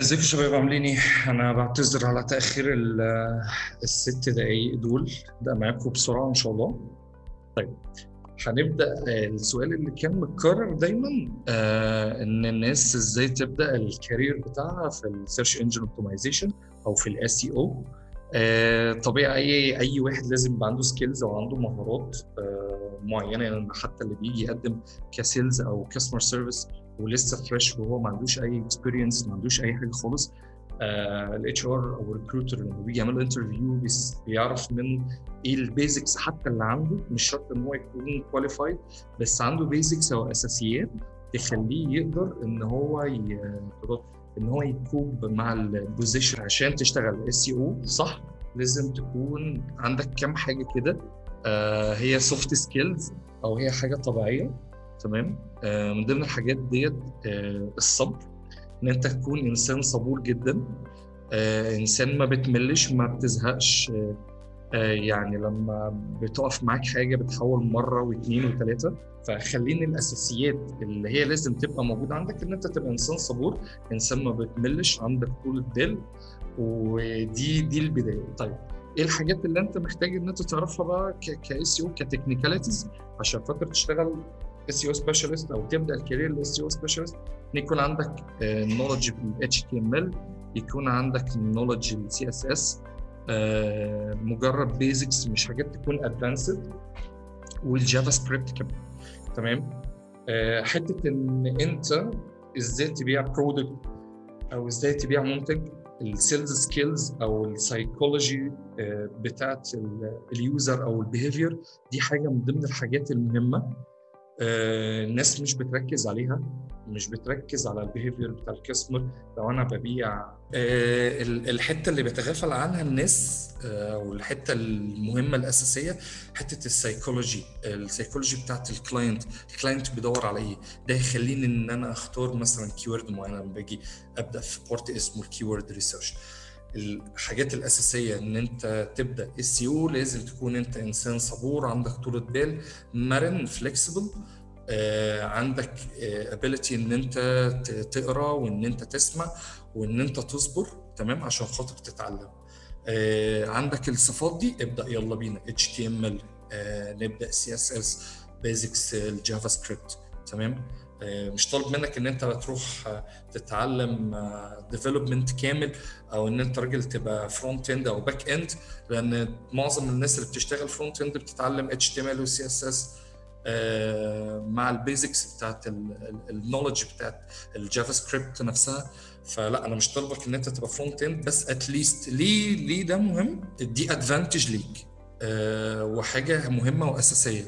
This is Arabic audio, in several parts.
ازيكم يا شباب عاملين إيه؟ أنا بعتذر على تأخير ال- الست دقايق دول نبدأ معاكم بسرعة إن شاء الله. طيب هنبدأ آه، السؤال اللي كان متكرر دايما آه إن الناس إزاي تبدأ ال career بتاعها في ال search engine optimization أو في ال SEO طبيعي أي أي واحد لازم يبقى عنده skills أو عنده مهارات آه معينة يعني حتى اللي بيجي يقدم ك sales أو customer service ولسه fresh وهو ما عندوش أي experience ما عندوش أي حاجة خالص. ال HR أو ال recruiter لما بيجي يعمل interview بيعرف من إيه ال basics حتى اللي عنده. مش شرط إن هو يكون qualified بس عنده basics أو أساسيات تخليه يقدر إن هو. إن هو ي cope مع ال position عشان تشتغل SEO صح. لازم تكون عندك كام حاجة كده. آه هي soft skills أو هي حاجة طبيعية. تمام؟ آه من ضمن الحاجات ديت آه الصبر إن أنت تكون إنسان صبور جدا. آه إنسان ما بتملش ما بتزهقش. آه آه يعني لما بتقف معاك حاجة بتحاول مرة واثنين وثلاثه فخليني الأساسيات اللي هي لازم تبقى موجودة عندك إن أنت تبقى إنسان صبور إنسان ما بتملش عندك طول بال ودي دي البداية. طيب إيه الحاجات اللي أنت محتاج إن أنت تعرفها بقى ك SEO ك technicalities؟ عشان خاطر تشتغل SEO specialist أو تبدأ ال career ال SEO specialist يكون عندك knowledge بال HTML يكون عندك knowledge بال CSS مجرد basics مش حاجات تكون advanced وال JavaScript كمان. تمام؟ آه حتة إن أنت إزاي تبيع product أو إزاي تبيع منتج ال sales skills أو السايكولوجي بتاعت ال user أو ال behavior دي حاجة من ضمن الحاجات المهمة. الناس مش بتركز عليها مش بتركز على ال behavior بتاع ال customer لو أنا ببيع الحتة اللي بيتغافل عنها الناس أو الحته المهمة الأساسية حتة ال psychology ال psychology بتاعت ال client ال client بيدور على إيه؟ ده يخليني إن أنا أختار مثلا keyword معين لما باجي أبدأ في part اسمه ال keyword research الحاجات الأساسية إن أنت تبدأ SEO لازم تكون أنت إنسان صبور عندك طولة بال مرن flexible آه، عندك ability إن أنت تقرأ وإن أنت تسمع وإن أنت تصبر تمام؟ عشان خاطر تتعلم. آه، عندك الصفات دي ابدأ يلا بينا. HTML نبدأ CSS basics ال JavaScript تمام؟ مش طالب منك إن أنت تروح تتعلم development كامل أو إن أنت راجل تبقى front end أو back end لأن معظم الناس اللي بتشتغل front end بتتعلم اتش تي إم إل وسي إس إس مع ال basics بتاعت ال knowledge بتاعت ال JavaScript نفسها. فلا أنا مش طالبك إن أنت تبقى front end بس at least ليه ليه ده مهم؟ دي advantage ليك وحاجة مهمة وأساسية.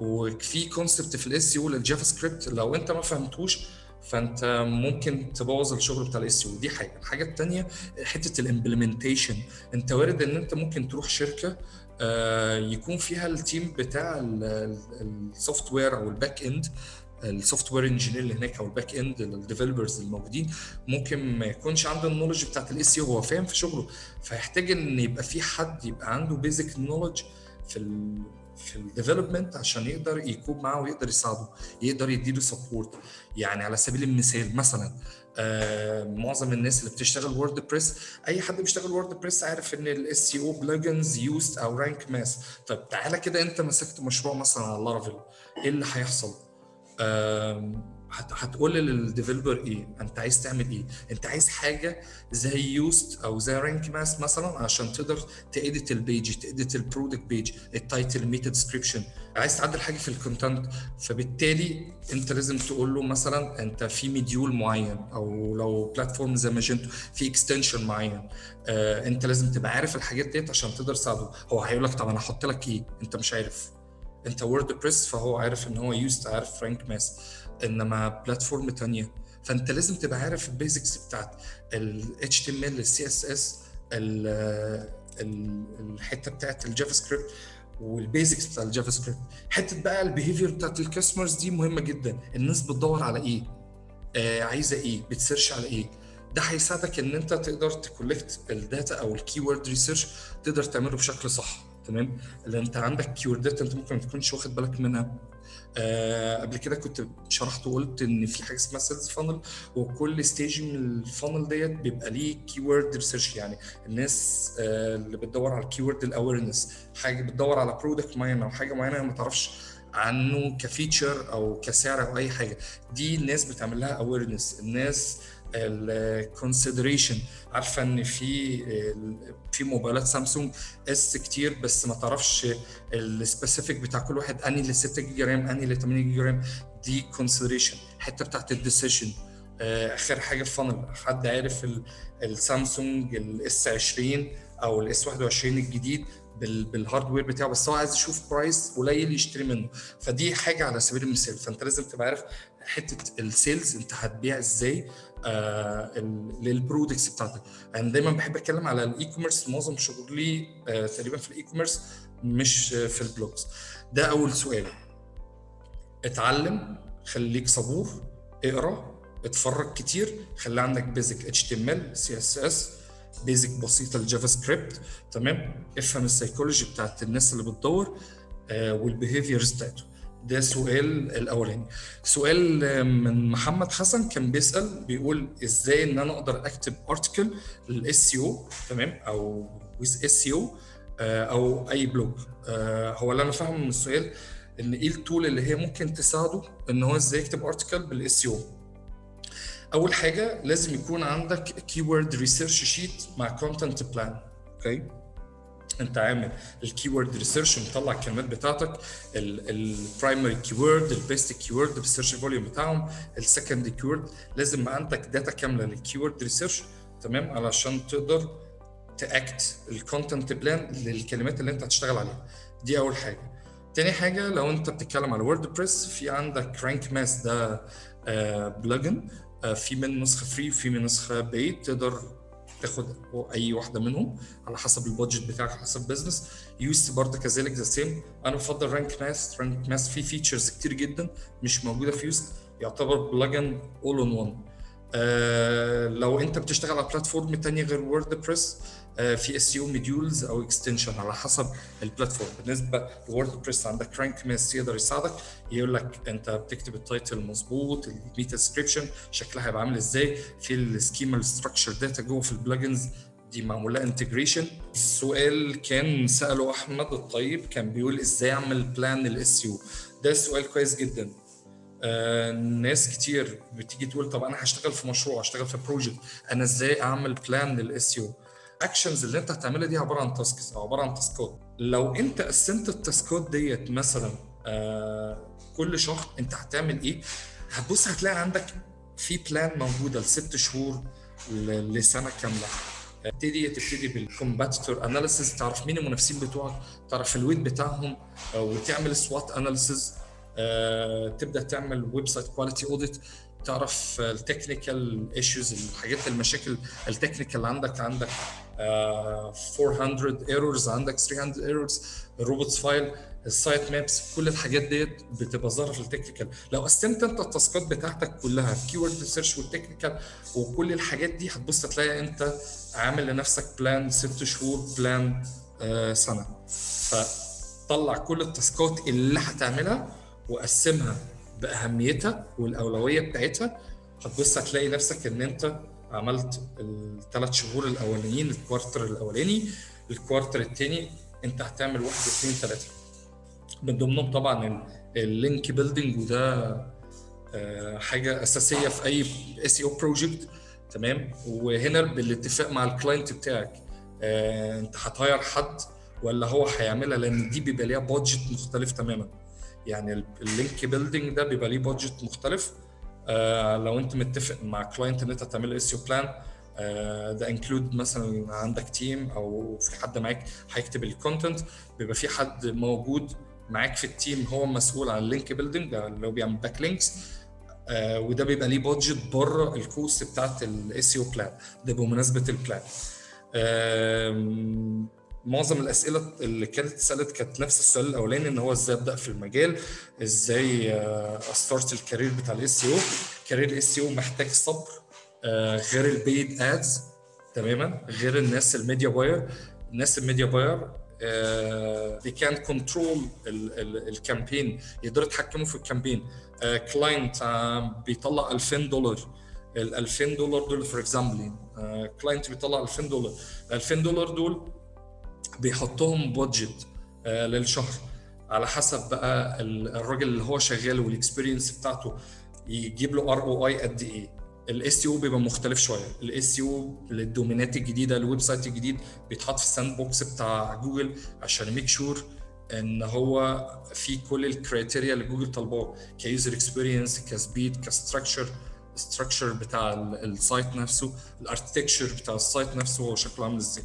وفي concept في ال SEO لل JavaScript لو انت ما فهمتوش فانت ممكن تبوظ الشغل بتاع ال SEO دي حاجة. الحاجة الثانية حتة ال implementation انت وارد ان انت ممكن تروح شركة يكون فيها ال team بتاع ال software أو ال back end ال software engineer اللي هناك أو ال back end ال developers الموجودين. ممكن ما يكونش عنده ال knowledge بتاعت ال SEO هو فاهم في شغله. فيحتاج إن يبقى في حد يبقى عنده basic knowledge في في ال development عشان يقدر يكون معاه ويقدر يساعده يقدر يديله support يعني على سبيل المثال مثلا آه معظم الناس اللي بتشتغل WordPress أي حد بيشتغل WordPress عارف إن ال SEO plugins Yoast أو Rank Math طيب تعالى كده أنت مسكت مشروع مثلا على Laravel إيه اللي هيحصل؟ آه هتقول لل developer إيه؟ انت عايز تعمل إيه؟ انت عايز حاجة زي Yoast أو زي Rank Math مثلا عشان تقدر تاديت البيج تاديت البرودكت بيج التايتل ميتا ديسكريبشن عايز تعدل حاجة في ال content فبالتالي انت لازم تقول له مثلا انت في module معين أو لو platform زي Magento في extension معين. آه انت لازم تبقى عارف الحاجات ديت عشان تقدر تساعده. هو هيقول لك طب أنا أحط لك إيه؟ انت مش عارف. انت WordPress فهو عارف إن هو Yoast عارف Rank Math إنما platform تانية. فأنت لازم تبقى عارف ال basics بتاعت ال HTML ال CSS ال الحتة بتاعت ال JavaScript وال basics بتاع ال JavaScript. حتة بقى ال behavior بتاعت ال customers دي مهمة جدا. الناس بتدور على إيه؟ آه عايزة إيه؟ بت search على إيه؟ ده هيساعدك إن أنت تقدر ت collect ال data أو ال keyword research تقدر تعمله بشكل صح. تمام؟ اللي أنت عندك keywordات أنت ممكن ما تكونش واخد بالك منها. آه قبل كده كنت شرحت وقلت إن في حاجة اسمها sales funnel وكل stage من ال funnel ديت بيبقى ليه keyword research يعني الناس آه اللي بتدور على ال keyword ال awareness حاجة بتدور على product معين أو حاجة معينة ما تعرفش عنه ك feature أو كسعر أو أي حاجة. دي الناس بتعمل لها awareness الناس ال consideration عارفة إن في في موبايلات سامسونج S كتير بس ما تعرفش ال specific بتاع كل واحد اني ل 6 جيجا RAM اني ل 8 جيجا RAM. دي consideration الحته بتاعت ال decision. آخر حاجة في funnel حد عارف السامسونج ال S 20 أو ال S 21 الجديد بال hardware بتاعه بس هو عايز يشوف price قليل يشتري منه. فدي حاجة على سبيل المثال. فأنت لازم تبقى عارف حتة ال sales أنت هتبيع إزاي. آه لل products بتاعتك. أنا يعني دايما بحب أتكلم على ال e-commerce معظم شغلي آه تقريبا في ال e-commerce مش في ال blogs. ده أول سؤال. اتعلم خليك صبور اقرأ اتفرج كتير خلي عندك بيزك اتش تي ام ال سي اس اس بيزك بسيطة ال JavaScript تمام؟ افهم السيكولوجي بتاعت الناس اللي بتدور آه وال behaviors بتاعته. ده سؤال الأولاني. سؤال من محمد حسن كان بيسأل بيقول إزاي إن أنا أقدر أكتب article لل SEO تمام؟ أو with SEO أو أي blog هو اللي أنا فاهمه من السؤال إن إيه ال tool اللي هي ممكن تساعده إن هو إزاي يكتب article بال SEO أول حاجة لازم يكون عندك keyword research sheet مع content plan okay انت عامل ال keyword research مطلع الكلمات بتاعتك ال primary keyword ال best keyword بال search volume بتاعهم ال second keyword لازم يبقى عندك data كاملة لل keyword research تمام؟ علشان تقدر ت act ال content plan للكلمات اللي انت هتشتغل عليها. دي أول حاجة. تاني حاجة لو انت بتتكلم على WordPress في عندك Rank Math ده آه plugin آه في من نسخة free وفي من نسخة paid تقدر تاخد أي واحدة منهم على حسب ال budget بتاعك على حسب ال business Yoast برضه كذلك the same أنا بفضل Rank Math Rank Math فيه features كتير جدا مش موجودة في Yoast يعتبر plugin all in one لو أنت بتشتغل على platform تانية غير WordPress آه في SEO modules أو extension على حسب ال platform بالنسبة ل WordPress عندك Rank Math يقدر يساعدك. يقول لك أنت بتكتب ال title مظبوط ال meta description شكلها هيبقى عامل إزاي في ال schema ال structured data جوه في ال plugins دي معمول لها integration السؤال كان سأله أحمد الطيب كان بيقول إزاي أعمل plan ال SEO ده سؤال كويس جدا. آه ناس كتير بتيجي تقول طب أنا هشتغل في مشروع هشتغل في project أنا إزاي أعمل plan لل SEO actions اللي انت هتعملها دي عبارة عن tasks أو عبارة عن taskات لو انت قسمت ال taskات ديت مثلا آه كل شهر انت هتعمل إيه؟ هتبص هتلاقي عندك في plan موجودة لست شهور لسنة كاملة. تبتدي تبتدي بال competitor analysis تعرف مين المنافسين بتوعك تعرف ال weight بتاعهم وتعمل SWOT analysis آه، تبدأ تعمل website quality audit تعرف ال technical issues الحاجات المشاكل ال technical عندك عندك آه، 400 errors عندك 300 errors ال robots file ال sitemaps كل الحاجات ديت بتبقى ظاهرة في ال technical لو قسمت انت ال taskات بتاعتك كلها keyword research وال technical وكل الحاجات دي هتبص تلاقي انت عامل لنفسك plan ست شهور plan آه سنة. فطلع كل ال tasks اللي هتعملها وقسمها بأهميتها والأولوية بتاعتها هتبص هتلاقي نفسك إن أنت عملت الثلاث شهور الأولانيين ال quarter الأولاني ال quarter الثاني أنت هتعمل واحد اثنين ثلاثة من ضمنهم طبعا ال link building وده حاجة أساسية في أي SEO project تمام؟ وهنا بالاتفاق مع ال client بتاعك أنت هت hire حد ولا هو هيعملها؟ لأن دي بيبقى ليها budget مختلف تماما. يعني ال link building ده بيبقى ليه budget مختلف. آه لو انت متفق مع client ان انت تعمل SEO plan ده include مثلا عندك team أو في حد معاك هيكتب ال content بيبقى في حد موجود معاك في ال team هو مسؤول عن ال link building اللي هو بيعمل backlinks آه وده بيبقى ليه budget بره ال cost بتاعت ال SEO plan ده بمناسبة ال plan معظم الأسئلة اللي كانت اتسألت كانت نفس السؤال الأولاني إن هو إزاي أبدأ في المجال إزاي أ start ال career بتاع ال SEO career ال SEO محتاج صبر غير ال paid ads تماما؟ غير الناس ال media buyer. الناس ال media buyer they can control ال campaign. يقدروا يتحكموا في ال campaign. client بيطلع 2000 دولار. ال 2000 دولار دول for example client بيطلع 2000 دولار. ال 2000 دولار دول بيحطهم budget للشهر. على حسب بقى الراجل اللي هو شغال وال experience بتاعته يجيب له ROI قد إيه. ال SEO بيبقى مختلف شوية. ال SEO لل domains الجديدة ال website الجديد بيتحط في ال sandbox بتاع جوجل عشان make sure إن هو في كل ال criteria اللي جوجل طالباه ك user experience ك speed ك structure ال structure بتاع ال site نفسه ال architecture بتاع ال site نفسه هو شكله عامل إزاي.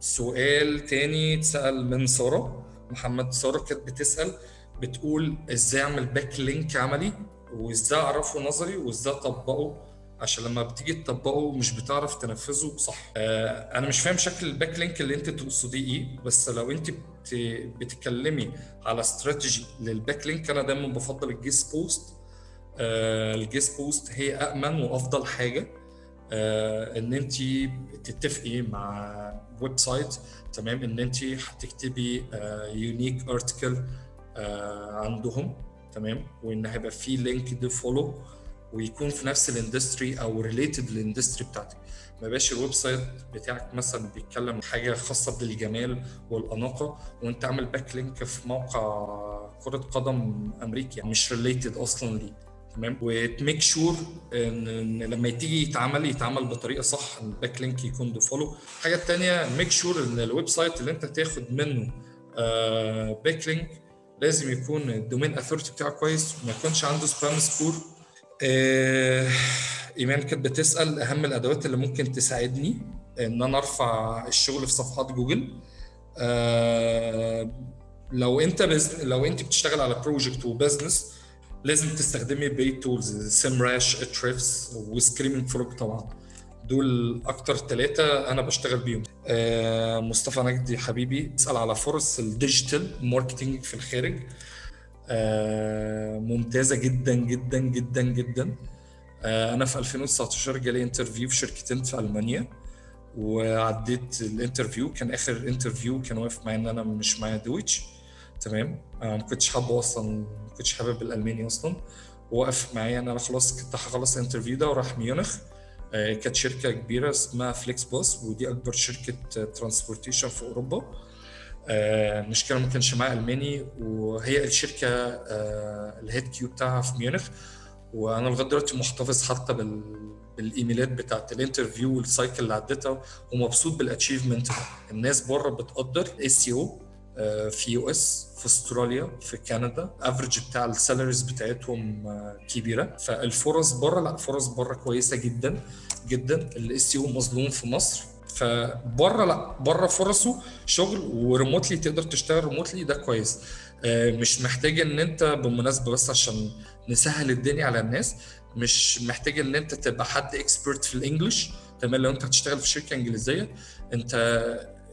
سؤال تاني اتسأل من سارة. محمد سارة كانت بتسأل بتقول إزاي أعمل backlink عملي؟ وإزاي أعرفه نظري؟ وإزاي أطبقه؟ عشان لما بتيجي تطبقه مش بتعرف تنفذه صح. آه أنا مش فاهم شكل ال backlink اللي أنت تقصديه إيه بس لو أنت بت... بتتكلمي على strategy لل backlink أنا دايما بفضل ال guest post ال guest post هي امن وأفضل حاجة. إن أنت تتفقي مع website تمام؟ إن أنت هتكتبي unique آه article آه عندهم تمام؟ وإن هيبقى في link do follow ويكون في نفس ال industry أو related لل industry بتاعتك. ما يبقاش ال website بتاعك مثلا بيتكلم حاجة خاصة بالجمال والأناقة وأنت عامل backlink في موقع كرة قدم أمريكي يعني مش related أصلا ليه. تمام؟ وت make sure ان لما تيجي يتعمل يتعمل بطريقة صح ال backlink يكون do follow الحاجة الثانية make sure إن ال website اللي أنت تاخد منه backlink لازم يكون ال domain authority بتاعه كويس وما يكونش عنده spam score آه ايمان كانت بتسأل أهم الأدوات اللي ممكن تساعدني إن أنا أرفع الشغل في صفحات جوجل. آه لو أنت بز... لو أنت بتشتغل على project و business لازم تستخدمي paid tools SEMrush Ahrefs و Screaming Frog طبعا. دول أكتر ثلاثة أنا بشتغل بيهم. آه مصطفى نجدي حبيبي اسأل على فرص ال digital marketing في الخارج. آه ممتازة جدا جدا جدا جدا. آه أنا في 2019 جالي interview في شركتين في ألمانيا. وعديت ال interview كان آخر interview كان واقف معايا إن أنا مش معايا Deutsch. تمام؟ آه ما كنتش حابه أصلا ما كنتش حابب الألماني أصلا. وقف معايا ان أنا خلاص كنت هخلص ال interview ده وراح ميونخ. آه كانت شركة كبيرة اسمها FlixBus ودي أكبر شركة transportation في أوروبا. المشكلة ما كانش معايا ألماني وهي الشركة ال HQ بتاعها في ميونخ. وأنا لغاية دلوقتي محتفظ حتى بال بالإيميلات بتاعت ال interview وال cycle اللي عديتها ومبسوط بال achievement الناس بره بتقدر SEO في US في أستراليا في كندا. average بتاع ال salaries بتاعتهم كبيرة. فالفرص بره لا فرص بره كويسة جدا جدا. ال SEO مظلوم في مصر. فبره لا بره فرصه شغل و remotely تقدر تشتغل remotely ده كويس. مش محتاج إن أنت بالمناسبة بس عشان نسهل الدنيا على الناس مش محتاج إن أنت تبقى حد expert في ال English. تمام لو أنت هتشتغل في شركة إنجليزية أنت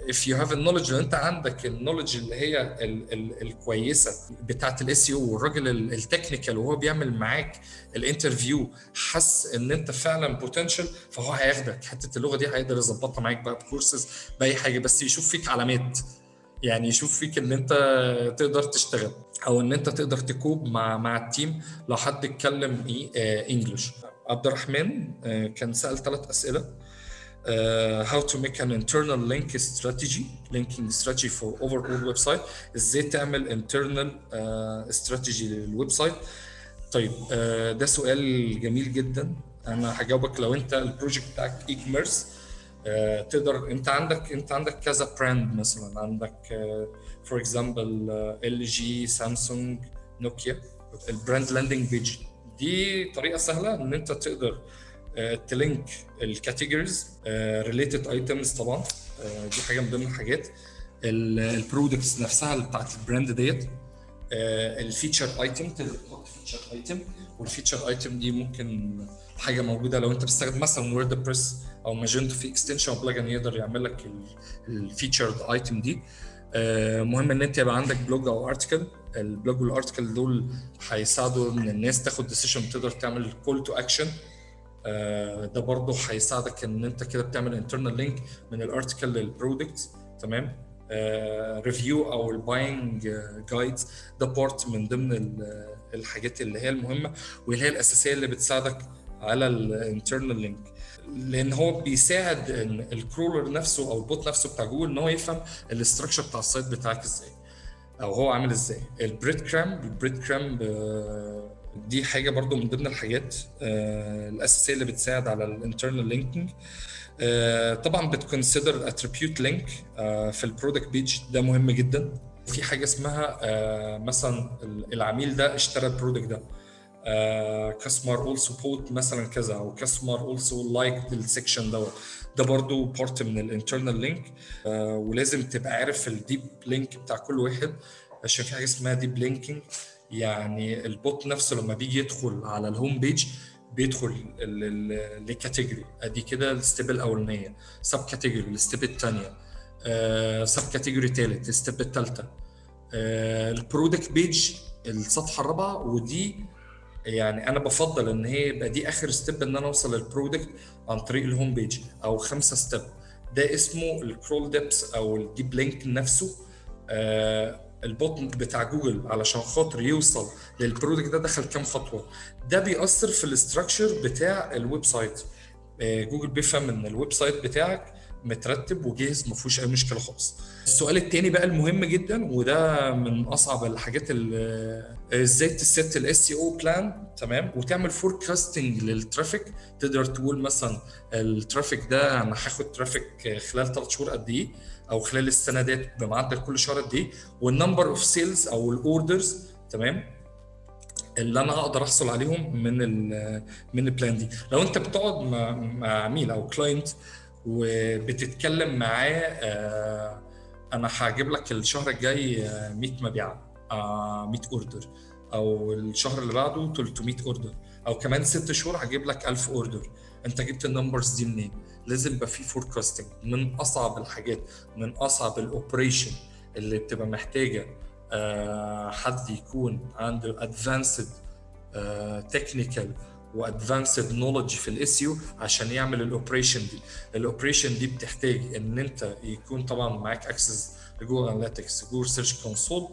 if you have a knowledge لو انت عندك ال knowledge اللي هي ال ال الكويسة بتاعت ال SEO والراجل ال technical وهو بيعمل معاك ال interview حس إن أنت فعلا potential فهو هياخدك. حتة اللغة دي هيقدر يظبطها معاك بقى بكورسز بأي حاجة بس يشوف فيك علامات. يعني يشوف فيك إن أنت تقدر تشتغل أو إن أنت تقدر ت cope مع مع ال team لو حد اتكلم إيه English عبد الرحمن آه كان سأل ثلاث أسئلة. How to make an internal link strategy linking strategy for overall website. إزاي تعمل internal uh, strategy لل website طيب uh, ده سؤال جميل جدا. أنا هجاوبك لو أنت ال project بتاعك e-commerce uh, تقدر أنت عندك أنت عندك كذا brand مثلا. عندك for example ال جي سامسونج نوكيا ال brand landing page دي طريقة سهلة إن أنت تقدر ت link ال categories related items طبعا. دي حاجة من ضمن الحاجات. ال products نفسها اللي بتاعت ال brand ديت ال feature item تقدر تحط feature item وال feature item دي ممكن حاجة موجودة لو انت بتستخدم مثلا وورد بريس أو ماجنتو في extension أو plugin يقدر يعمل لك ال feature item دي. مهم إن أنت يبقى عندك blog أو article ال blog وال article دول هيساعدوا إن الناس تاخد decision تقدر تعمل call to action ده برضه هيساعدك إن أنت كده بتعمل internal link من ال article لل product تمام؟ review أو ال buying guides ده part من ضمن الحاجات اللي هي المهمة واللي هي الأساسية اللي بتساعدك على ال internal link لأن هو بيساعد إن ال crawler نفسه أو ال bot نفسه بتاع جوجل إن هو يفهم ال structure بتاع ال site بتاعك إزاي أو هو عامل إزاي. ال breadcrumb ال breadcrumb دي حاجة برضو من ضمن الحاجات الأساسية اللي بتساعد على ال internal linking طبعا بت consider attribute link في ال product page ده مهم جدا. في حاجة اسمها مثلا العميل ده اشترى ال product ده customer also bought مثلا كذا أو customer also like ال section دوت ده. برضو part من ال internal link ولازم تبقى عارف ال deep link بتاع كل واحد. عشان في حاجة اسمها deep linking يعني ال bot نفسه لما بيجي يدخل على ال home page بيدخل ل category أدي كده ال step الأولانية sub category ال step الثانية sub category ثالث ال step الثالثه ال product page الصفحه الرابعة ودي يعني أنا بفضل إن هي يبقى دي آخر step إن أنا أوصل لل product عن طريق ال home page أو خمسة step ده اسمه ال crawl depth أو ال deep link نفسه. آه ال bot بتاع جوجل علشان خاطر يوصل لل product ده دخل كام خطوة؟ ده بيأثر في ال structure بتاع ال website. آه جوجل بيفهم إن ال website بتاعك مترتب وجاهز ما فيهوش أي مشكلة خالص. السؤال الثاني بقى المهم جدا وده من أصعب الحاجات اللي إزاي تست ال SEO plan تمام؟ وتعمل forecasting لل traffic. تقدر تقول مثلا ال traffic ده أنا هاخد traffic خلال ثلاث شهور قد إيه؟ أو خلال السنة ديت بمعدل كل شهر قد إيه وال number of sales أو ال orders تمام؟ اللي أنا أقدر أحصل عليهم من ال من ال plan دي. لو أنت بتقعد مع, مع عميل أو client وبتتكلم معاه آه أنا هجيب لك الشهر الجاي 100 مبيعه آه 100 order أو الشهر اللي بعده 300 order أو كمان ست شهور هجيب لك 1000 order انت جبت ال numbers دي منين؟ لازم يبقى في forecasting من أصعب الحاجات من أصعب ال operation اللي بتبقى محتاجة آه حد يكون عنده advanced technical و advanced knowledge في ال SEO عشان يعمل ال operation دي ال operation دي بتحتاج إن أنت يكون طبعا معاك access ل Google Analytics Google Search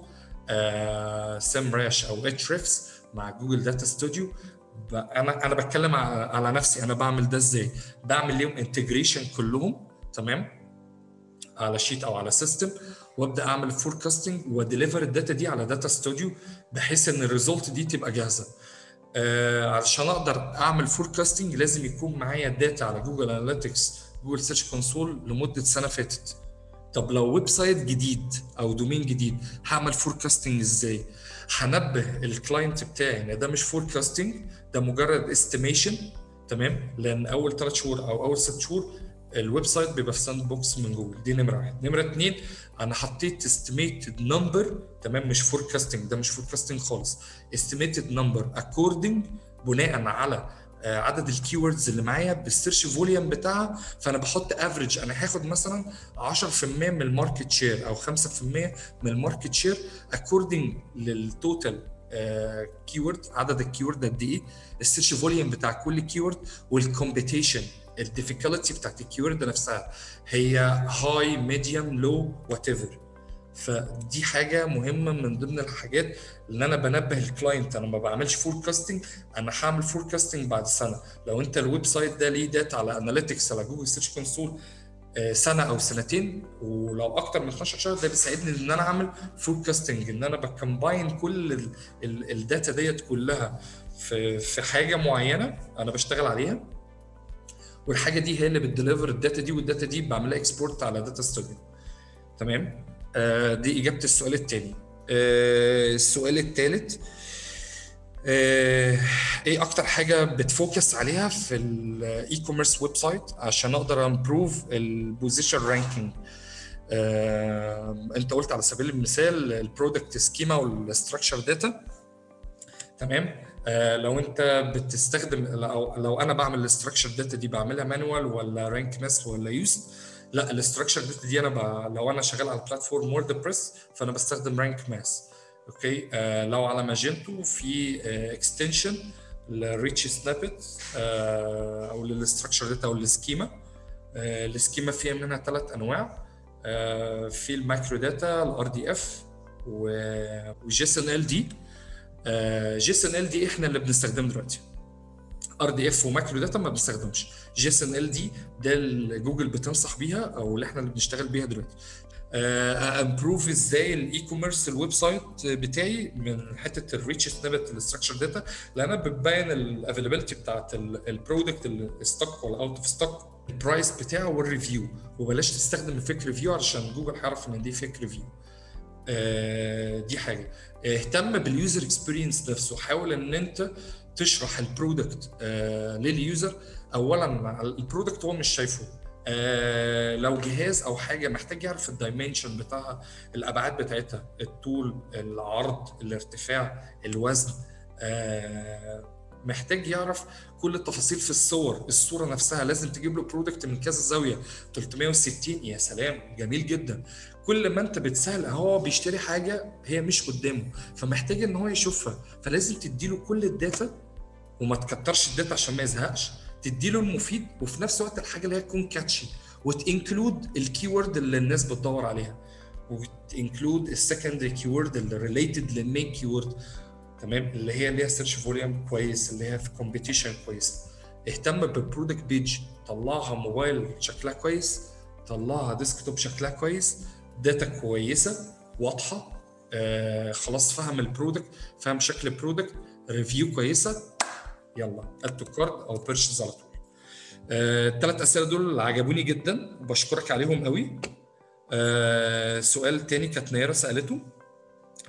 Console Semrush أو Ahrefs مع Google Data Studio أنا أنا بتكلم على نفسي. أنا بعمل ده إزاي؟ بعمل ليهم integration كلهم تمام؟ على sheet أو على system وأبدأ أعمل forecasting وا deliver ال data دي على Data Studio بحيث إن ال result دي تبقى جاهزة. آه علشان أقدر أعمل forecasting لازم يكون معايا ال data على Google Analytics Google Search Console لمدة سنة فاتت. طب لو website جديد أو domain جديد هعمل forecasting إزاي؟ هنبه ال client بتاعي إن ده مش forecasting ده مجرد estimation تمام؟ لأن أول ثلاث شهور أو أول ست شهور ال website بيبقى في sandbox من جوجل. دي نمرة واحد. نمرة اثنين أنا حطيت estimated number تمام؟ مش forecasting ده مش forecasting خالص. estimated number according بناء على عدد ال keywords اللي معايا بال search volume بتاعها فأنا بحط average أنا هاخد مثلا 10% من ال market share أو 5% من ال market share according لل total keyword عدد ال keyword قد إيه؟ السيرش فوليوم بتاع كل كيورد والكومبيتيشن الديفيكالتي بتاعت الكيورد نفسها. هي high medium low whatever فدي حاجة مهمة من ضمن الحاجات اللي أنا بنبه ال client أنا ما بعملش forecasting أنا هعمل forecasting بعد سنة. لو أنت ال website ده ليه data على Analytics على Google Search Console سنة أو سنتين ولو أكتر من 12 شهر ده بيساعدني إن أنا أعمل forecasting إن أنا ب combine كل ال data ديت كلها في في حاجة معينة أنا بشتغل عليها. والحاجة دي هي اللي بت deliver ال data دي وال data دي بعملها export على Data Studio تمام؟ آه دي إجابة السؤال الثاني آه السؤال الثالث آه إيه أكتر حاجة بت focus عليها في ال e-commerce website عشان أقدر improve ال position ranking انت قلت على سبيل المثال ال product schema وال structured data تمام؟ آه لو انت بتستخدم لو, أنا بعمل ال structured data دي بعملها manual ولا Rank Math ولا Yoast لا ال structured data دي أنا. لو أنا شغال على platform WordPress فانا بستخدم Rank Math okay آه لو على Magento في extension لل rich snippet آه أو لل structured data أو ال schema آه ال schema فيها منها ثلاث أنواع. آه، في الماكرو داتا الار دي اف وجيسون إل دي. جيسون إل دي إحنا اللي بنستخدمه دلوقتي. RDF و microdata ما بنستخدمش. JSON-LD ده اللي جوجل بتنصح بيها أو اللي إحنا اللي بنشتغل بيها دلوقتي. improve إزاي ال e-commerce ال website بتاعي من حتة ال rich snippet ال structured data لأن بتبين ال availability بتاعت ال product ال stock ولا out of stock ال price بتاعه وال review وبلاش تستخدم ال fake review علشان جوجل هيعرف إن دي fake review آه دي حاجة. اهتم بال user experience نفسه. حاول إن أنت تشرح ال product آه لل user اولا ال product هو مش شايفه. آه لو جهاز أو حاجة محتاج يعرف ال dimension بتاعها الأبعاد بتاعتها الطول العرض الارتفاع الوزن آه محتاج يعرف كل التفاصيل في الصور. الصورة نفسها لازم تجيب له product من كذا زاوية. 360 يا سلام جميل جدا. كل ما أنت بتسهل هو بيشتري حاجة هي مش قدامه فمحتاج إن هو يشوفها. فلازم تديله كل ال data وما تكترش ال data عشان ما يزهقش. تديله المفيد وفي نفس الوقت الحاجة اللي هي تكون catchy وت include ال keyword اللي الناس بتدور عليها وت include ال secondary keyword اللي related لل main keyword تمام؟ اللي هي ليها search volume كويس اللي هي في competition كويس. اهتم بال product page طلعها موبايل شكلها كويس طلعها desktop شكلها كويس data كويسة واضحة آه خلاص فهم ال product فهم شكل ال product review كويسة يلا add to cart أو purchase على طول. الثلاث آه أسئلة دول عجبوني جدا بشكرك عليهم قوي. آه سؤال تاني كانت نيره سألته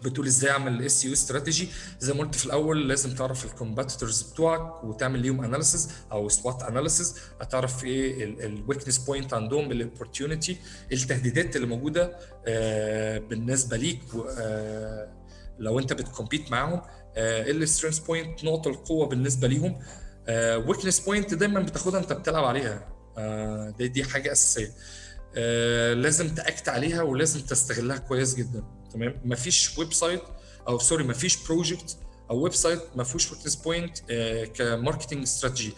بتقول إزاي أعمل SEO strategy زي ما قلت في الأول لازم تعرف ال competitors بتوعك وتعمل ليهم analysis أو SWOT analysis هتعرف إيه ال weakness point عندهم ال opportunity التهديدات اللي موجودة آه بالنسبة ليك آه لو أنت بت compete معاهم. ال strength point نقط القوة بالنسبة ليهم. weakness point دايما بتاخدها أنت بتلعب عليها. آه دي دي حاجة أساسية. آه لازم ت act عليها ولازم تستغلها كويس جدا. تمام؟ مفيش website أو sorry مفيش project أو website ما فيهوش weakness point ك marketing strategy.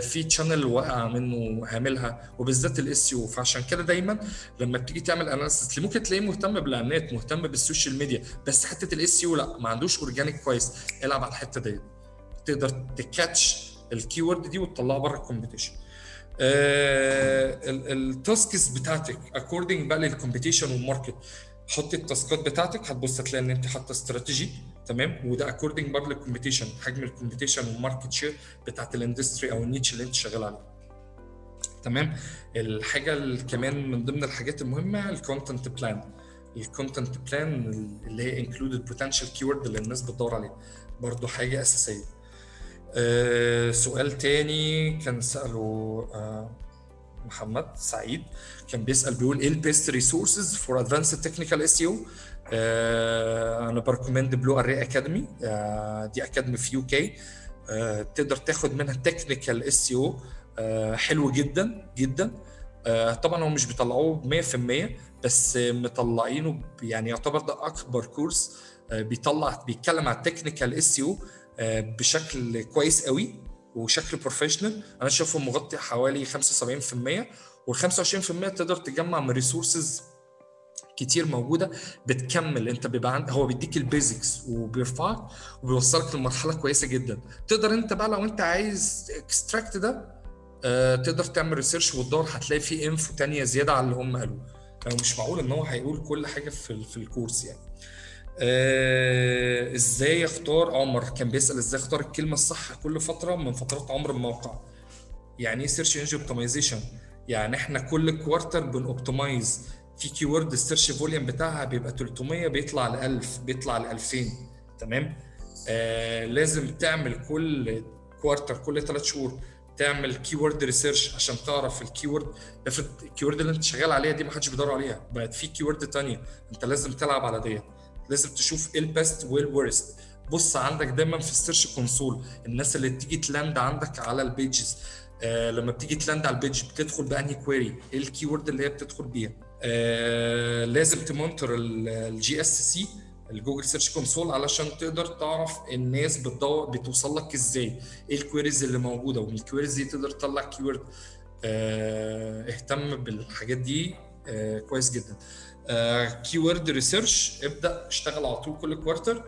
في channel واقع منه عاملها وبالذات ال SEO فعشان كده دايما لما بتيجي تعمل analysis ممكن تلاقيه مهتم بالإعلانات مهتم بال social media بس حتة ال SEO لا ما عندوش organic كويس. العب على الحتة ديت تقدر ت catch ال keyword دي وتطلعها بره ال competition آه ال tasks بتاعتك according بقى لل competition وال market حط ال taskات بتاعتك هتبص هتلاقي إن أنت حاطة استراتيجي تمام؟ وده according برضه لل competition حجم ال competition وال market share بتاعت ال industry أو ال niche اللي أنت شغال عليه. تمام؟ الحاجة كمان من ضمن الحاجات المهمة ال content plan ال content plan اللي هي included potential keyword اللي الناس بتدور عليه. برضه حاجة أساسية. أه سؤال تاني كان سأله أه محمد سعيد كان بيسأل بيقول إيه ال best resources for advanced technical SEO أنا ب recommend Blue Array Academy دي academy في UK تقدر تاخد منها technical SEO حلو جدا جدا. uh, طبعا هم مش بيطلعوه 100% بس مطلعينه يعني يعتبر ده أكبر course uh, بيطلع بيتكلم على ال technical SEO بشكل كويس قوي. وشكل professional أنا شايفه مغطي حوالي 75% وال 25% تقدر تجمع من resources كتير موجودة بتكمل. أنت بيبقى عند هو بيديك ال basics وبيرفعك وبيوصلك لمرحلة كويسة جدا. تقدر أنت بقى لو أنت عايز extract ده آه تقدر تعمل research وتدور هتلاقي فيه info تانية زيادة على اللي هم قالوه. لو مش معقول إن هو هيقول كل حاجة في في ال course يعني. آه إزاي اختار عمر؟ كان بيسأل إزاي اختار الكلمة الصح كل فترة من فترات عمر الموقع. يعني إيه search engine optimization يعني إحنا كل quarter بن optimize في keyword ال search volume بتاعها بيبقى 300 بيطلع ل 1000 بيطلع ل 2000 تمام؟ آه لازم تعمل كل quarter كل ثلاث شهور تعمل keyword research عشان تعرف ال keyword افرض ال keyword اللي أنت شغال عليها دي ما حدش بيدور عليها. بقت في keyword ثانية أنت لازم تلعب على ديت. لازم تشوف إيه ال best وإيه ال worst بص عندك دايما في ال Search Console الناس اللي تيجي ت land عندك على ال pages آه لما بتيجي ت land على ال page بتدخل بانهي query إيه ال keyword اللي هي بتدخل بيها؟ آه لازم ت monitor ال GSC ال Google Search Console علشان تقدر تعرف الناس بتدور بتوصل لك إزاي. إيه ال queries اللي موجودة؟ ومن ال queries دي تقدر تطلع keyword آه اهتم بالحاجات دي. كويس جدا. keyword research ابدأ اشتغل على طول كل quarter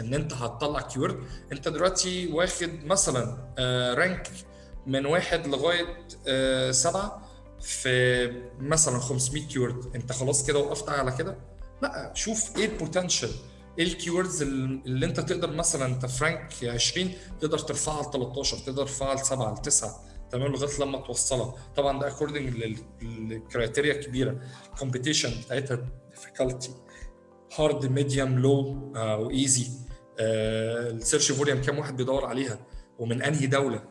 إن أنت هتطلع keyword أنت دلوقتي واخد مثلا آه rank من واحد لغاية آه سبعة في مثلا 500 keyword أنت خلاص كده وقفت على كده؟ لا شوف إيه ال potential إيه ال keywords اللي أنت تقدر مثلا أنت في rank 20 تقدر ترفعها ل 13 تقدر ترفعها ل 7 ل 9 تمام لغاية لما توصلها. طبعا ده according لل criteria كبيرة. ال competition بتاعتها difficulty hard medium low و easy ال search volume كام واحد بيدور عليها؟ ومن أنهي دولة؟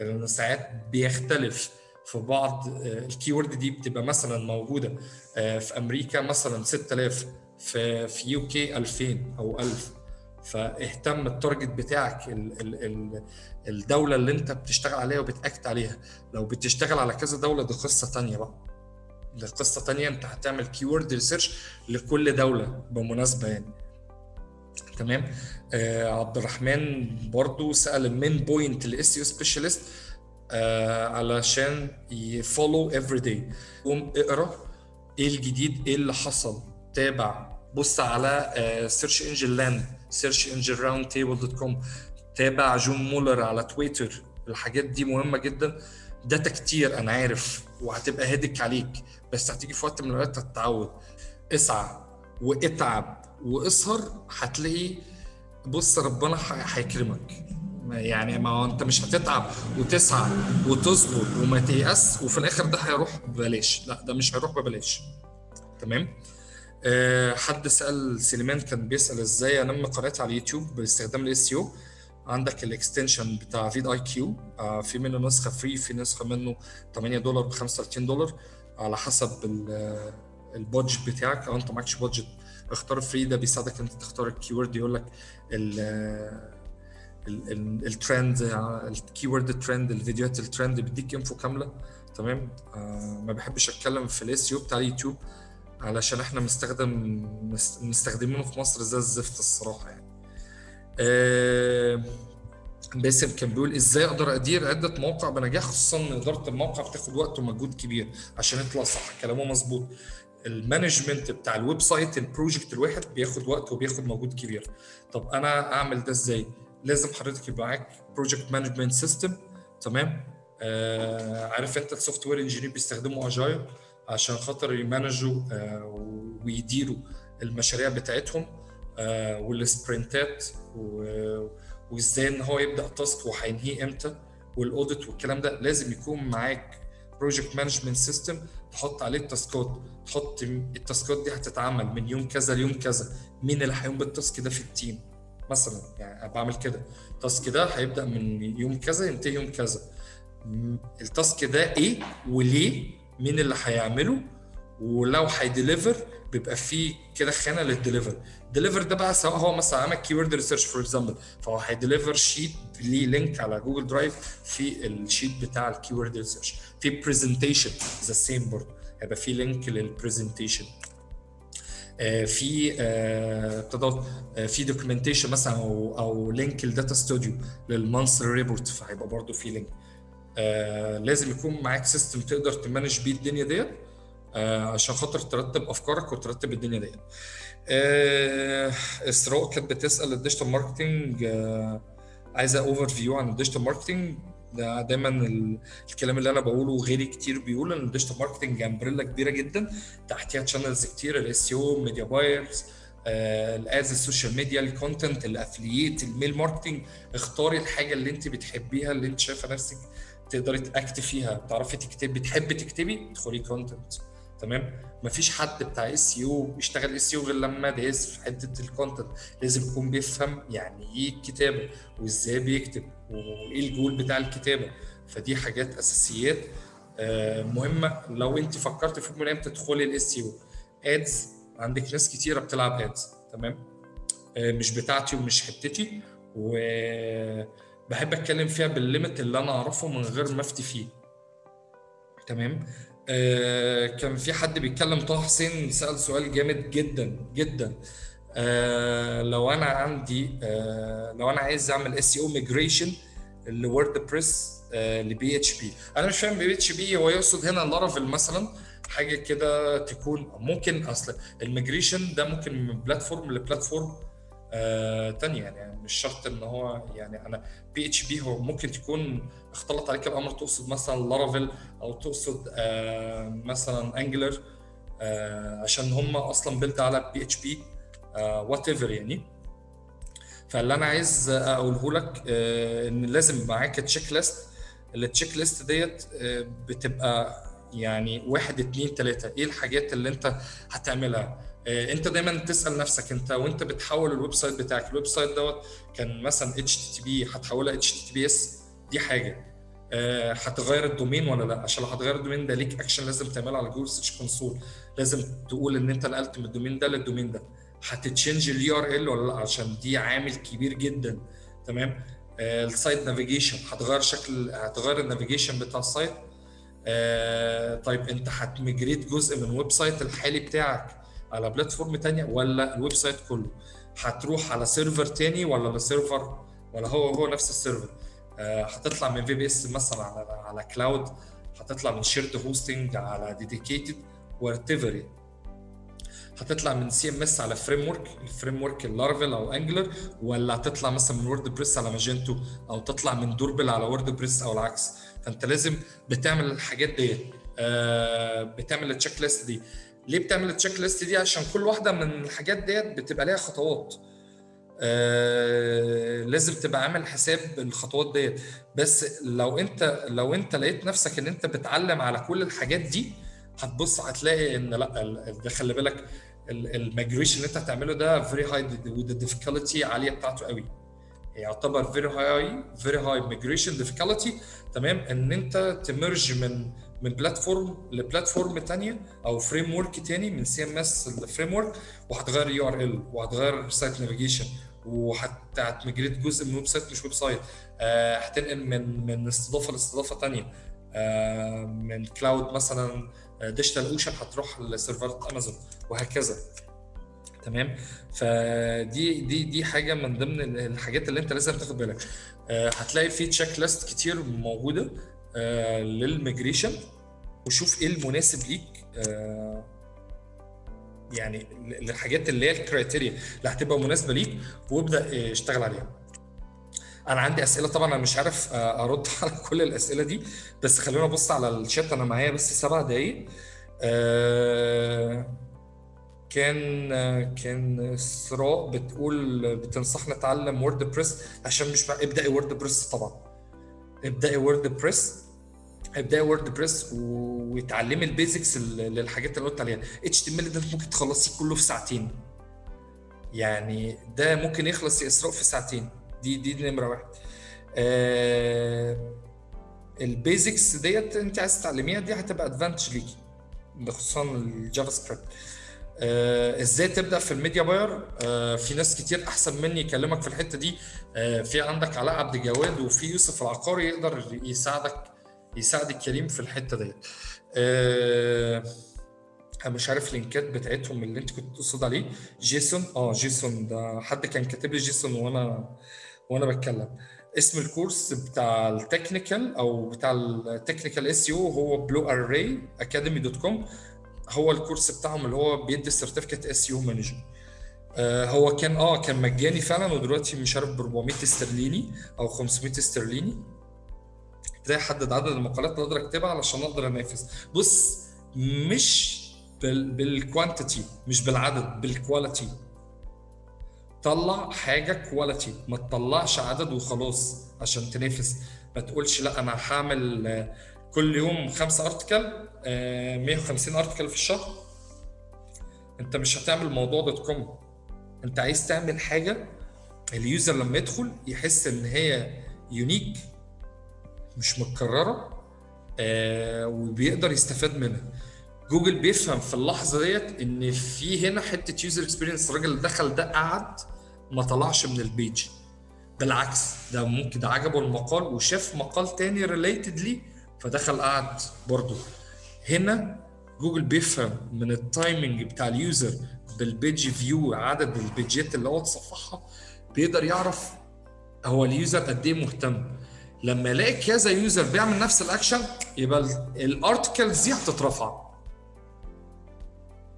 لأن ساعات بيختلف في بعض ال keyword دي بتبقى مثلا موجودة في أمريكا مثلا 6000 في في UK 2000 أو 1000 فاهتم ال target بتاعك ال ال ال الدولة اللي انت بتشتغل عليها وب target عليها. لو بتشتغل على كذا دولة دي قصة ثانية بقى. دي قصة ثانية انت هتعمل keyword research لكل دولة بالمناسبه يعني. تمام؟ آه عبد الرحمن برضو سأل ال main point لل SEO specialist آه علشان ي follow every day قوم اقرأ إيه الجديد إيه اللي حصل. تابع. بص على Search Engine Land Search Engine Roundtable dot com تابع جون مولر على تويتر. الحاجات دي مهمة جدا. data كتير أنا عارف وهتبقى headache عليك بس هتيجي في وقت من الأوقات هتتعود. اسعى واتعب واسهر هتلاقي بص ربنا هيكرمك. يعني ما هو أنت مش هتتعب وتسعى وتصبر وما تيأس وفي الآخر ده هيروح ببلاش. لا ده مش هيروح ببلاش. تمام؟ حد سأل سليمان كان بيسأل إزاي أنمي قناتي على اليوتيوب باستخدام ال SEO عندك ال extension بتاع vidIQ آه في منه نسخة free في نسخة منه 8 دولار ب 35 دولار. على حسب ال budget بتاعك. أو أنت معكش budget اختار free ده بيساعدك أنت تختار ال keyword يقول لك ال trend ال keyword trend الفيديوهات الترند بيديك info كاملة. تمام؟ آه ما بحبش أتكلم في ال SEO بتاع اليوتيوب. علشان إحنا مستخدم مستخدمينه في مصر زي الزفت الصراحة يعني. آه باسم كان بيقول إزاي أقدر أدير عدة مواقع بنجاح خصوصا إن إدارة الموقع بتاخد وقت ومجهود كبير عشان يطلع صح؟ كلامه مظبوط. ال management بتاع ال website ال project الواحد بياخد وقت وبياخد مجهود كبير. طب أنا أعمل ده إزاي؟ لازم حضرتك يبقى معاك project management system تمام؟ آه عارف أنت ال software engineer بيستخدموا agile عشان خاطر ي manage وا آه ويديروا المشاريع بتاعتهم آه وال sprint ات وازاي ان هو يبدأ task وهينهيه إمتى وال audit والكلام ده لازم يكون معاك project management system تحط عليه ال task ات. تحط ال task ات دي هتتعمل من يوم كذا ليوم كذا مين اللي هيقوم بال task ده في ال team مثلا يعني بعمل كده. ال task ده هيبدأ من يوم كذا ينتهي يوم كذا. ال task ده إيه وليه؟ مين اللي هيعمله ولو هي deliver بيبقى فيه كده خانة لل deliver ال deliver ده بقى سواء هو مثلا عمل keyword research for example فهو هي deliver sheet ليه link على Google Drive في ال sheet بتاع ال keyword research في presentation the same برضه هيبقى في link لل presentation آه في ابتدى آه في documentation مثلا أو أو link ل Data Studio لل monthly report فهيبقى برضه في link آه لازم يكون معاك system تقدر ت manage بيه الدنيا ديت آه عشان خاطر ترتب أفكارك وترتب الدنيا ديت. آه إسراء كانت بتسأل ال digital marketing عايزة overview عن ال digital marketing ده دايما الكلام اللي أنا بقوله وغيري كتير بيقول إن ال digital marketing umbrella كبيرة جدا تحتيها channels كتير الاس أو ميديا بايرز الادز السوشيال ميديا الكونتنت الافلييت الميل ماركتنج اختاري الحاجة اللي أنت بتحبيها اللي أنت شايفة نفسك تقدري ت act ي فيها بتعرفي تكتبي بتحبي تكتبي ادخلي content تمام؟ مفيش حد بتاع SEO بيشتغل SEO غير لما دايس في حتة ال content لازم يكون بيفهم يعني إيه الكتابة وإزاي بيكتب وإيه الجول بتاع الكتابة. فدي حاجات أساسيات مهمة. لو أنت فكرت في يوم من تدخلي ال SEO ads عندك ناس كتيرة بتلعب ads تمام؟ مش بتاعتي ومش حتتي وبحب أتكلم فيها بال limit اللي أنا أعرفه من غير ما أفتي فيه. تمام؟ آه كان في حد بيتكلم طه حسين سأل سؤال جامد جدا جدا. آه لو أنا عندي آه لو أنا عايز أعمل SEO migration ل WordPress ل PHP أنا مش فاهم PHP هو يقصد هنا Laravel مثلا حاجة كده تكون ممكن أصل ال migration ده ممكن من platform ل platform آه تانية يعني مش شرط إن هو يعني أنا PHP هو ممكن تكون اختلط عليك الامر تقصد مثلا Laravel أو تقصد آه مثلا Angular آه عشان هم أصلا build على PHP whatever يعني. فاللي أنا عايز أقوله لك إن لازم معاك checklist ال checklist ديت بتبقى يعني واحد اتنين تلاتة. إيه الحاجات اللي أنت هتعملها؟ انت دايما تسأل نفسك انت وانت بتحول ال website بتاعك ال website دوت كان مثلا اتش تي تي بي هتحولها اتش تي تي بي اس دي حاجة. آه هتغير ال domain ولا لأ؟ عشان لو هتغير ال domain ده ليك اكشن لازم تعمله على Google Search Console لازم تقول إن أنت نقلت من ال domain ده لل domain ده. هت change ال URL ولا لأ؟ عشان دي عامل كبير جدا. تمام؟ آه ال site navigation هتغير شكل هتغير ال navigation بتاع ال site آه طيب أنت هت migrate جزء من website الحالي بتاعك. على platform تانية ولا ال website كله. هتروح على server تاني ولا على server؟ ولا هو هو نفس ال server. آه هتطلع من VPS مثلا على على cloud هتطلع من shared hosting على dedicated what هتطلع من CMS على framework ال framework ال Laravel أو Angular ولا هتطلع مثلا من WordPress على Magento أو تطلع من Drupal على WordPress أو العكس. فأنت لازم بتعمل الحاجات ديت. آه بتعمل ال checklist دي. ليه بتعمل ال checklist دي؟ عشان كل واحدة من الحاجات ديت بتبقى ليها خطوات. آه لازم تبقى عامل حساب الخطوات ديت. بس لو انت لو انت لقيت نفسك ان انت بتعلم على كل الحاجات دي هتبص هتلاقي ان لأ ده خلي بالك ال migration اللي انت هتعمله ده very high with difficulty عالية بتاعته قوي. يعتبر very high very high migration difficulty تمام؟ ان انت ت merge من من platform ل platform ثانية أو framework ثاني من CMS ل framework وهتغير URL وهتغير site navigation وهت migrate جزء من website مش website آه هتنقل من من استضافة لاستضافة ثانية آه من cloud مثلا DigitalOcean هتروح ل سيرفرات امازون وهكذا. تمام؟ فدي دي دي حاجة من ضمن الحاجات اللي انت لازم تاخد بالك. آه هتلاقي في checklist كتير موجودة. آه لل migration وشوف إيه المناسب ليك آه يعني للحاجات اللي هي ال criteria اللي هتبقى مناسبة ليك وابدأ اشتغل عليها. أنا عندي أسئلة طبعا أنا مش عارف أرد على كل الأسئلة دي بس خلونا أبص على الشات أنا معايا بس سبع دقايق. آه كان كان إسراء بتقول بتنصحنا نتعلم WordPress عشان مش ابدأي WordPress طبعا. ابدأي WordPress ابدأي WordPress وتعلمي ال basics للحاجات اللي قلت عليها. HTML ده ممكن تخلصيه كله في ساعتين. يعني ده ممكن يخلص اسراء في ساعتين. دي دي نمرة واحد. آه ال basics ديت انت عايز تتعلميها دي هتبقى advantage ليكي خصوصا ال JavaScript. آه إزاي تبدأ في ال media buyer؟ آه في ناس كتير أحسن مني يكلمك في الحتة دي. آه في عندك علاء عبد الجواد وفي يوسف العقاري يقدر يساعدك يساعدك كريم في الحتة ديت. آه أنا مش عارف اللينكات بتاعتهم اللي انت كنت تقصد عليه. JSON؟ آه JSON. ده حد كان كاتب لي JSON وأنا وأنا بتكلم. اسم ال course بتاع ال technical أو بتاع ال technical SEO هو بلو اري أكاديمي دوت كوم. هو ال course بتاعهم اللي هو بيدي certificate SEO manager هو كان آه كان مجاني فعلا ودلوقتي مش عارف ب 400 استرليني أو 500 استرليني. إزاي احدد عدد المقالات اللي أقدر اكتبها علشان أقدر انافس. بص مش بال بال quantity مش بالعدد بال quality طلع حاجة quality ما تطلعش عدد وخلاص عشان تنافس. ما تقولش لا أنا هعمل كل يوم خمسة article 150 article في الشهر. أنت مش هتعمل موضوع dot com أنت عايز تعمل حاجة ال user لما يدخل يحس إن هي unique مش متكررة آه وبيقدر يستفاد منها. جوجل بيفهم في اللحظة ديت إن في هنا حتة user experience الراجل اللي دخل ده قعد ما طلعش من ال page بالعكس ده ممكن ده عجبه المقال وشاف مقال تاني related ليه فدخل قعد برضه. هنا جوجل بيفهم من ال timing بتاع ال user بال page view عدد ال بيجات اللي هو اتصفحها بيقدر يعرف هو ال user قد إيه مهتم. لما يلاقي كذا user بيعمل نفس الاكشن يبقى ال articles دي هتترفع.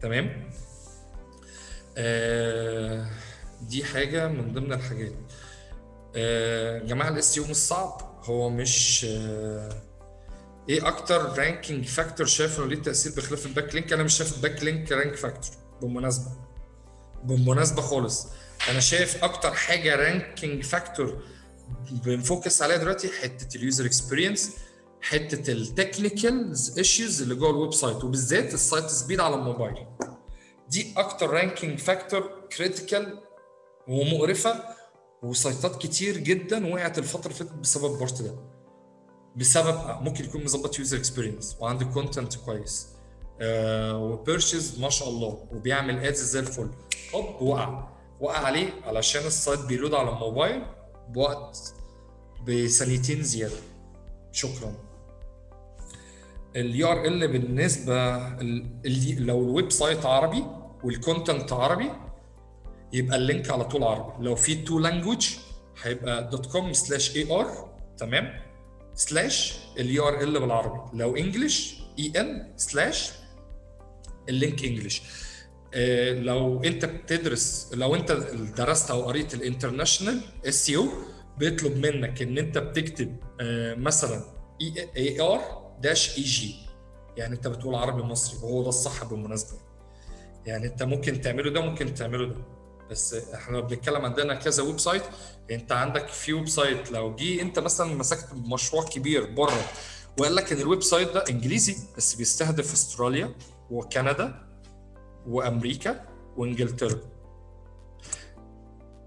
تمام؟ آه دي حاجة من ضمن الحاجات. آه جماعة ال SEO مش صعب. هو مش آه إيه أكتر ranking factor شايف انه ليه تأثير بخلاف ال backlink أنا مش شايف ال backlink rank factor بالمناسبة. بالمناسبة خالص. أنا شايف أكتر حاجة ranking factor بن focus عليها دلوقتي حتة ال user experience حتة ال technical issues اللي جوه ال website وبالذات ال site speed على الموبايل. دي أكتر ranking factor critical ومقرفة وسايتات كتير جدا وقعت الفترة اللي فاتت بسبب ال part ده. بسبب ممكن يكون مظبط user experience وعنده content كويس. آه و purchase ما شاء الله وبيعمل ads زي الفل. هوب وقع. وقع عليه علشان ال site بي load على الموبايل. بوقت بثانيتين زيادة. شكرا. ال URL بالنسبة ال- لو ال website عربي وال content عربي يبقى ال link على طول عربي. لو في two language هيبقى. dot com slash AR تمام slash ال URL بالعربي. لو English EN slash ال link English لو انت بتدرس لو انت درست أو قريت ال international SEO بيطلب منك ان انت بتكتب آه، مثلا AR dash EG يعني انت بتقول عربي مصري وهو ده الصح بالمناسبة. يعني انت ممكن تعمله ده ممكن تعمله ده. بس إحنا بنتكلم عندنا كذا website انت عندك في website لو جه انت مثلا مسكت مشروع كبير بره وقال لك إن ال website ده إنجليزي بس بيستهدف أستراليا وكندا وأمريكا وإنجلترا.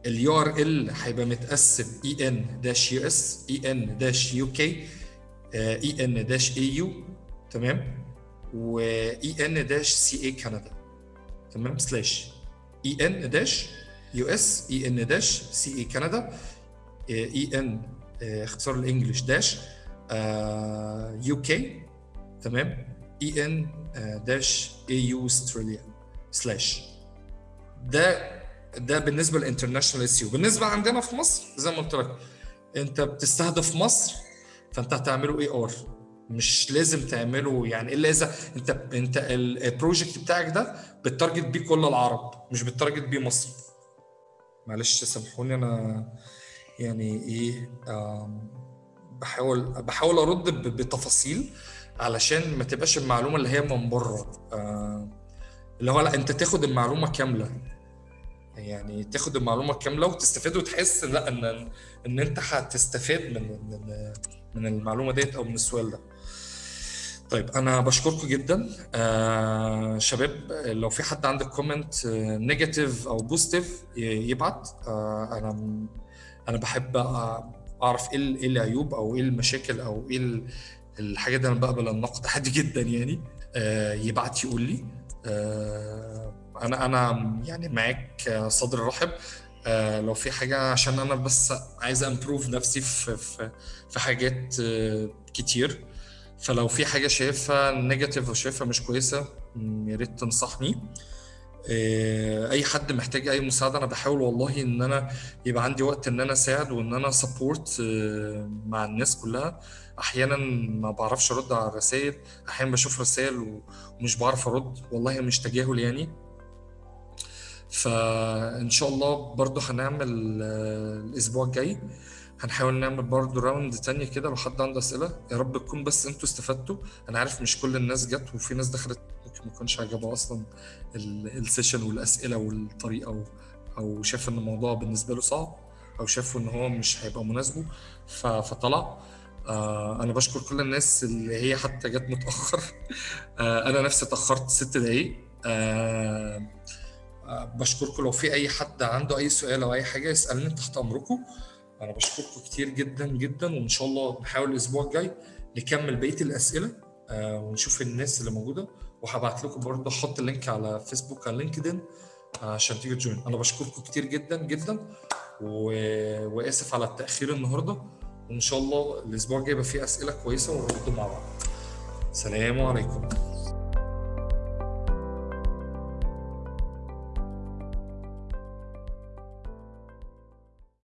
ال URL هيبقى متقسم اي ان داش يو اس اي ان داش يو كي EN dash AU تمام؟ و EN dash CA كندا تمام؟ سلاش اي ان داش يو اس اي ان داش سي اي كندا EN اختصار ال English dash UK تمام؟ EN dash AU استراليا slash ده ده بالنسبة لل international SEO بالنسبة عندنا في مصر زي ما قلت لك أنت بتستهدف مصر فأنت هتعمله AR مش لازم تعمله يعني إلا إذا أنت أنت ال project بتاعك ده بت target بيه كل العرب مش بت target بيه مصر. معلش سامحوني أنا يعني إيه بحاول بحاول أرد بتفاصيل علشان ما تبقاش المعلومة اللي هي من بره. آم، اللي هو لا انت تاخد المعلومة كاملة. يعني تاخد المعلومة كاملة وتستفاد وتحس لا إن إن أنت هتستفاد من من من المعلومة ديت أو من السؤال ده. طيب أنا بشكركم جدا. آه شباب لو في حد عنده comment negative أو positive يبعت. آه أنا أنا بحب أعرف إيه إيه العيوب أو إيه المشاكل أو إيه ال- الحاجات دي أنا بقبل النقد عادي جدا يعني. آه يبعت يقول لي. آه أنا أنا يعني معاك صدر رحب. آه لو في حاجة عشان أنا بس عايز improve نفسي في في حاجات آه كتير. فلو في حاجة شايفها negative وشايفها مش كويسة يا ريت تنصحني. آه، أي حد محتاج أي مساعدة أنا بحاول والله إن أنا يبقى عندي وقت إن أنا أساعد وإن أنا support مع الناس كلها. أحيانا ما بعرفش أرد على الرسائل أحيانا بشوف رسائل ومش بعرف أرد والله مش تجاهل يعني. فإن شاء الله برضو هنعمل آه، الأسبوع الجاي هنحاول نعمل برضو round تانية كده لو حد عنده أسئلة. يا رب تكون بس أنتوا استفدتوا. أنا عارف مش كل الناس جت وفي ناس دخلت ممكن ما يكونش عجبها أصلا ال- ال session والأسئلة والطريقة أو شاف إن الموضوع بالنسبة له صعب أو شافوا إن هو مش هيبقى مناسبه فطلع. آه أنا بشكر كل الناس اللي هي حتى جت متأخر. آه أنا نفسي اتأخرت ست دقايق. آه بشكركم. لو في أي حد عنده أي سؤال أو أي حاجة يسألني تحت أمركم. أنا بشكركم كتير جدا جدا. وإن شاء الله نحاول الأسبوع الجاي نكمل بقية الأسئلة. ونشوف الناس اللي موجودة. وهبعت لكم برضه أحط ال link على فيسبوك على لينكدين عشان تيجي ت join. أنا بشكركم كتير جدا جدا. و... وآسف على التأخير النهارده. وإن شاء الله الأسبوع الجاي يبقى فيه أسئلة كويسة ونرد مع بعض. سلام عليكم.